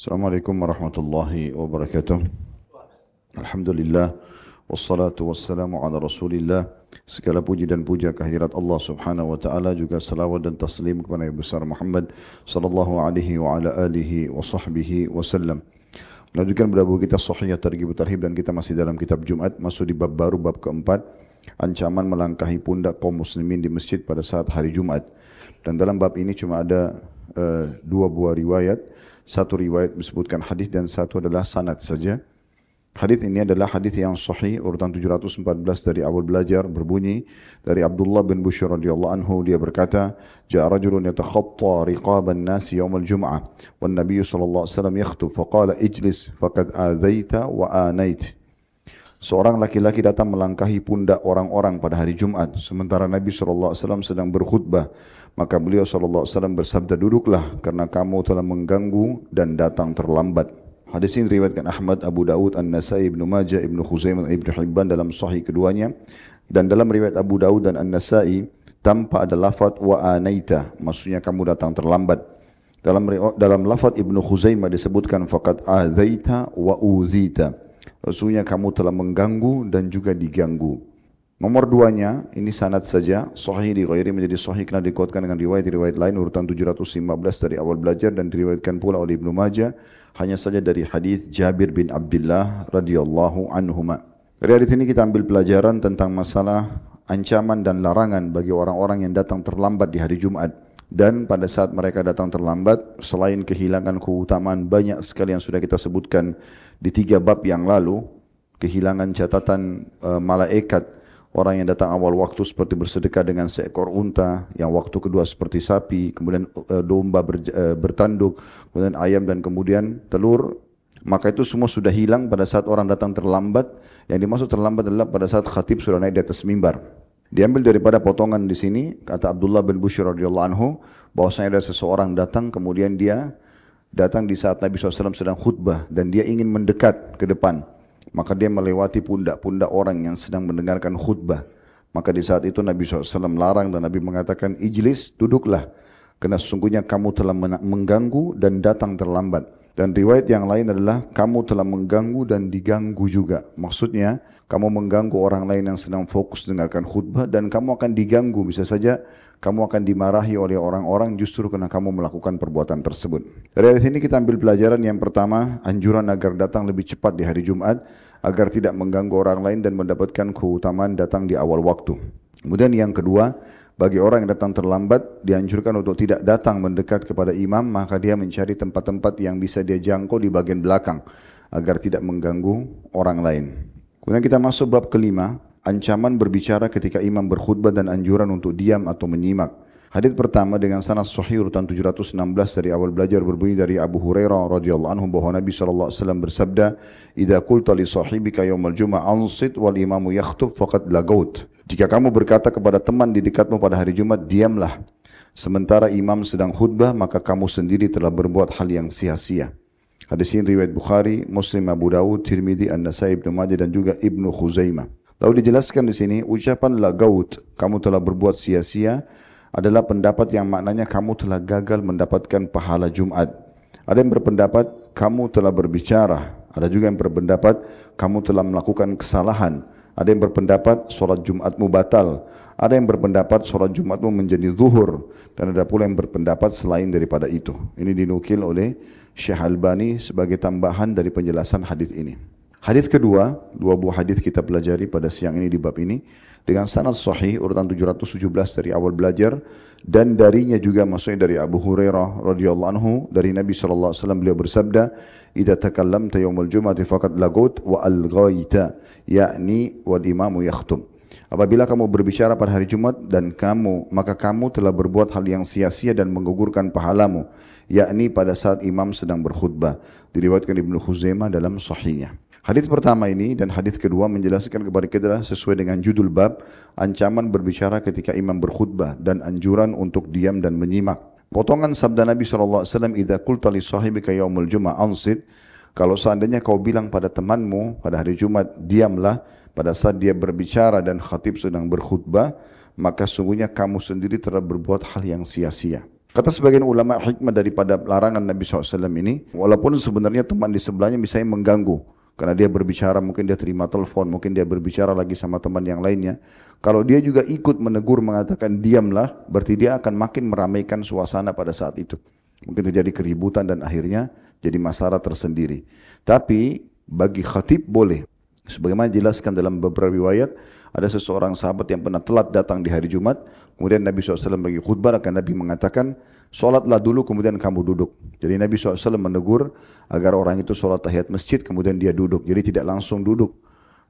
Assalamualaikum warahmatullahi wabarakatuh. Alhamdulillah wassalatu wassalamu ala Rasulillah. Segala puji dan puja kehadirat Allah Subhanahu wa taala juga salawat dan taslim kepada Nabi besar Muhammad sallallahu alaihi wa ala alihi wa sahbihi wasallam. Melanjutkan buku kita Sahih Targhib Tarhib dan kita masih dalam kitab Jumat masuk di bab baru bab keempat ancaman melangkahi pundak kaum muslimin di masjid pada saat hari Jumat. Dan dalam bab ini cuma ada uh, dua buah riwayat satu riwayat disebutkan hadis dan satu adalah sanad saja. Hadis ini adalah hadis yang sahih urutan 714 dari awal belajar berbunyi dari Abdullah bin Bushr radhiyallahu anhu dia berkata jaa rajulun yatakhatta riqaban nas yawm al-jum'ah wan nabiy sallallahu alaihi wasallam yakhutub faqala ijlis faqad azaita wa anait Seorang laki-laki datang melangkahi pundak orang-orang pada hari Jumat sementara Nabi SAW sedang berkhutbah. Maka beliau SAW bersabda, duduklah karena kamu telah mengganggu dan datang terlambat. Hadis ini riwayatkan Ahmad, Abu Daud, An-Nasai, Ibn Majah, Ibn Khuzaimah, Ibn Hibban dalam sahih keduanya. Dan dalam riwayat Abu Daud dan An-Nasai, tanpa ada lafad wa anaita, maksudnya kamu datang terlambat. Dalam dalam lafad Ibn Khuzaimah disebutkan faqad azaita wa uzita. Maksudnya kamu telah mengganggu dan juga diganggu. Nomor duanya, ini sanad saja, sahih di ghairi menjadi sahih kerana dikuatkan dengan riwayat-riwayat lain urutan 715 dari awal belajar dan diriwayatkan pula oleh Ibnu Majah hanya saja dari hadis Jabir bin Abdullah radhiyallahu anhuma. Dari ini kita ambil pelajaran tentang masalah ancaman dan larangan bagi orang-orang yang datang terlambat di hari Jumat dan pada saat mereka datang terlambat selain kehilangan keutamaan banyak sekali yang sudah kita sebutkan di tiga bab yang lalu kehilangan catatan uh, malaikat orang yang datang awal waktu seperti bersedekah dengan seekor unta yang waktu kedua seperti sapi kemudian uh, domba ber, uh, bertanduk kemudian ayam dan kemudian telur maka itu semua sudah hilang pada saat orang datang terlambat. Yang dimaksud terlambat adalah pada saat khatib sudah naik di atas mimbar diambil daripada potongan di sini kata Abdullah bin Bushr radhiyallahu anhu bahwasanya ada seseorang datang kemudian dia datang di saat Nabi SAW sedang khutbah dan dia ingin mendekat ke depan. Maka dia melewati pundak-pundak orang yang sedang mendengarkan khutbah. Maka di saat itu Nabi SAW larang dan Nabi mengatakan, Ijlis, duduklah. Kerana sesungguhnya kamu telah mengganggu dan datang terlambat. Dan riwayat yang lain adalah, kamu telah mengganggu dan diganggu juga. Maksudnya, kamu mengganggu orang lain yang sedang fokus dengarkan khutbah dan kamu akan diganggu. Bisa saja kamu akan dimarahi oleh orang-orang justru karena kamu melakukan perbuatan tersebut. Dari sini kita ambil pelajaran yang pertama, anjuran agar datang lebih cepat di hari Jumat agar tidak mengganggu orang lain dan mendapatkan keutamaan datang di awal waktu. Kemudian yang kedua, bagi orang yang datang terlambat, dianjurkan untuk tidak datang mendekat kepada imam, maka dia mencari tempat-tempat yang bisa dia jangkau di bagian belakang agar tidak mengganggu orang lain. Kemudian kita masuk bab kelima, ancaman berbicara ketika imam berkhutbah dan anjuran untuk diam atau menyimak. Hadis pertama dengan sanad sahih urutan 716 dari awal belajar berbunyi dari Abu Hurairah radhiyallahu anhu bahwa Nabi sallallahu alaihi wasallam bersabda, "Idza qulta li sahibika yaumal jum'ah ansit wal imamu yakhutub faqad lagaut." Jika kamu berkata kepada teman di dekatmu pada hari Jumat, diamlah. Sementara imam sedang khutbah, maka kamu sendiri telah berbuat hal yang sia-sia. Hadis ini riwayat Bukhari, Muslim, Abu Dawud, Tirmidzi, An-Nasai, Ibnu Majah dan juga Ibnu Khuzaimah. Lalu dijelaskan di sini ucapan lagaut kamu telah berbuat sia-sia adalah pendapat yang maknanya kamu telah gagal mendapatkan pahala Jumat. Ada yang berpendapat kamu telah berbicara. Ada juga yang berpendapat kamu telah melakukan kesalahan. Ada yang berpendapat solat Jumatmu batal. Ada yang berpendapat solat Jumatmu menjadi zuhur. Dan ada pula yang berpendapat selain daripada itu. Ini dinukil oleh Syekh Albani sebagai tambahan dari penjelasan hadis ini. Hadis kedua, dua buah hadis kita pelajari pada siang ini di bab ini dengan sanad sahih urutan 717 dari awal belajar dan darinya juga maksudnya dari Abu Hurairah radhiyallahu anhu dari Nabi sallallahu alaihi wasallam beliau bersabda idza takallamta yaumul jum'ati faqad lagut wa alghaita yakni wal imamu yakhtum. Apabila kamu berbicara pada hari Jumat dan kamu maka kamu telah berbuat hal yang sia-sia dan menggugurkan pahalamu yakni pada saat imam sedang berkhutbah. Diriwayatkan Ibnu Khuzaimah dalam sahihnya Hadis pertama ini dan hadis kedua menjelaskan kepada kita sesuai dengan judul bab ancaman berbicara ketika imam berkhutbah dan anjuran untuk diam dan menyimak. Potongan sabda Nabi SAW, Ida kulta li sahibika yaumul jum'ah ansit, kalau seandainya kau bilang pada temanmu pada hari Jumat, diamlah pada saat dia berbicara dan khatib sedang berkhutbah, maka sungguhnya kamu sendiri telah berbuat hal yang sia-sia. Kata sebagian ulama hikmah daripada larangan Nabi SAW ini, walaupun sebenarnya teman di sebelahnya misalnya mengganggu, karena dia berbicara, mungkin dia terima telepon, mungkin dia berbicara lagi sama teman yang lainnya. Kalau dia juga ikut menegur mengatakan diamlah, berarti dia akan makin meramaikan suasana pada saat itu. Mungkin terjadi keributan dan akhirnya jadi masalah tersendiri. Tapi bagi khatib boleh. Sebagaimana dijelaskan dalam beberapa riwayat, ada seseorang sahabat yang pernah telat datang di hari Jumat, kemudian Nabi SAW bagi khutbah, akan Nabi mengatakan, solatlah dulu kemudian kamu duduk. Jadi Nabi SAW menegur agar orang itu solat tahiyat masjid, kemudian dia duduk. Jadi tidak langsung duduk.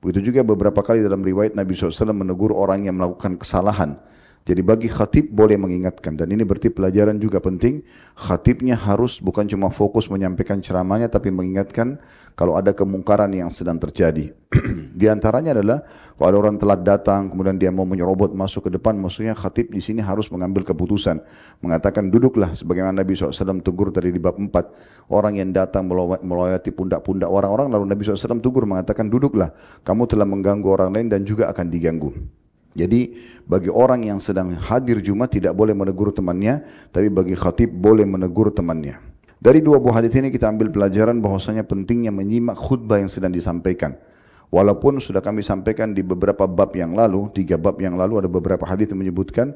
Begitu juga beberapa kali dalam riwayat Nabi SAW menegur orang yang melakukan kesalahan. Jadi bagi khatib boleh mengingatkan dan ini berarti pelajaran juga penting. Khatibnya harus bukan cuma fokus menyampaikan ceramahnya tapi mengingatkan kalau ada kemungkaran yang sedang terjadi. di antaranya adalah kalau ada orang telat datang kemudian dia mau menyerobot masuk ke depan maksudnya khatib di sini harus mengambil keputusan mengatakan duduklah sebagaimana Nabi SAW tegur tadi di bab 4 orang yang datang melayati pundak-pundak orang-orang lalu Nabi SAW tegur mengatakan duduklah kamu telah mengganggu orang lain dan juga akan diganggu. Jadi bagi orang yang sedang hadir Jumat tidak boleh menegur temannya, tapi bagi khatib boleh menegur temannya. Dari dua buah hadis ini kita ambil pelajaran bahwasanya pentingnya menyimak khutbah yang sedang disampaikan. Walaupun sudah kami sampaikan di beberapa bab yang lalu, tiga bab yang lalu ada beberapa hadis menyebutkan,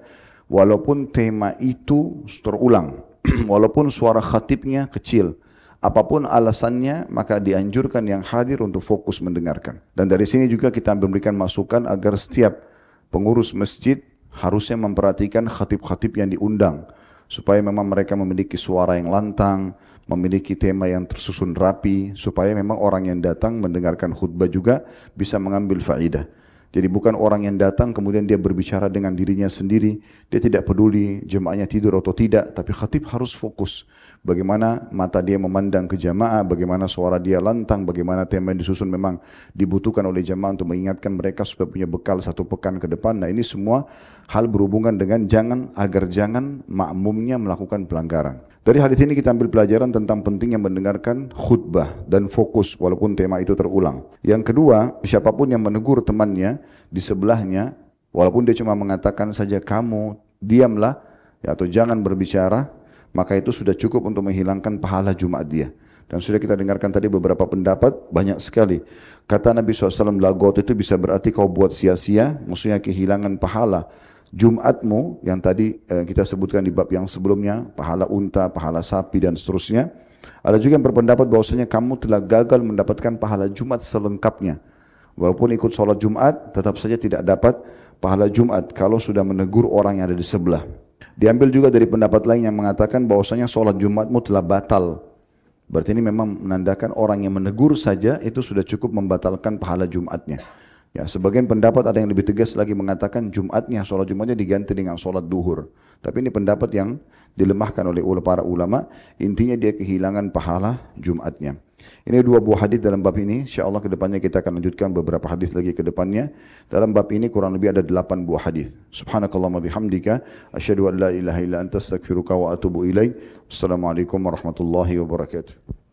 walaupun tema itu terulang, walaupun suara khatibnya kecil, apapun alasannya maka dianjurkan yang hadir untuk fokus mendengarkan. Dan dari sini juga kita memberikan masukan agar setiap pengurus masjid harusnya memperhatikan khatib-khatib yang diundang supaya memang mereka memiliki suara yang lantang, memiliki tema yang tersusun rapi supaya memang orang yang datang mendengarkan khutbah juga bisa mengambil faidah. Jadi bukan orang yang datang kemudian dia berbicara dengan dirinya sendiri, dia tidak peduli jemaahnya tidur atau tidak, tapi khatib harus fokus. Bagaimana mata dia memandang ke jamaah, bagaimana suara dia lantang, bagaimana tema yang disusun memang dibutuhkan oleh jamaah untuk mengingatkan mereka supaya punya bekal satu pekan ke depan. Nah ini semua hal berhubungan dengan jangan agar jangan makmumnya melakukan pelanggaran. Dari hadis ini kita ambil pelajaran tentang pentingnya mendengarkan khutbah dan fokus walaupun tema itu terulang. Yang kedua, siapapun yang menegur temannya di sebelahnya, walaupun dia cuma mengatakan saja kamu diamlah ya, atau jangan berbicara, maka itu sudah cukup untuk menghilangkan pahala Jumat dia. Dan sudah kita dengarkan tadi beberapa pendapat, banyak sekali. Kata Nabi SAW, lagot itu bisa berarti kau buat sia-sia, maksudnya kehilangan pahala. Jumatmu yang tadi eh, kita sebutkan di bab yang sebelumnya, pahala unta, pahala sapi dan seterusnya. Ada juga yang berpendapat bahwasanya kamu telah gagal mendapatkan pahala Jumat selengkapnya. Walaupun ikut sholat Jumat, tetap saja tidak dapat pahala Jumat kalau sudah menegur orang yang ada di sebelah. Diambil juga dari pendapat lain yang mengatakan bahwasanya sholat Jumatmu telah batal. Berarti ini memang menandakan orang yang menegur saja itu sudah cukup membatalkan pahala Jumatnya. Ya, sebagian pendapat ada yang lebih tegas lagi mengatakan Jumatnya, sholat Jumatnya diganti dengan sholat duhur. Tapi ini pendapat yang dilemahkan oleh para ulama. Intinya dia kehilangan pahala Jumatnya. Ini dua buah hadis dalam bab ini. InsyaAllah ke depannya kita akan lanjutkan beberapa hadis lagi ke depannya. Dalam bab ini kurang lebih ada delapan buah hadis. Subhanakallahumma bihamdika. Asyadu an la ilaha illa anta astagfiruka wa atubu ilaih. Assalamualaikum warahmatullahi wabarakatuh.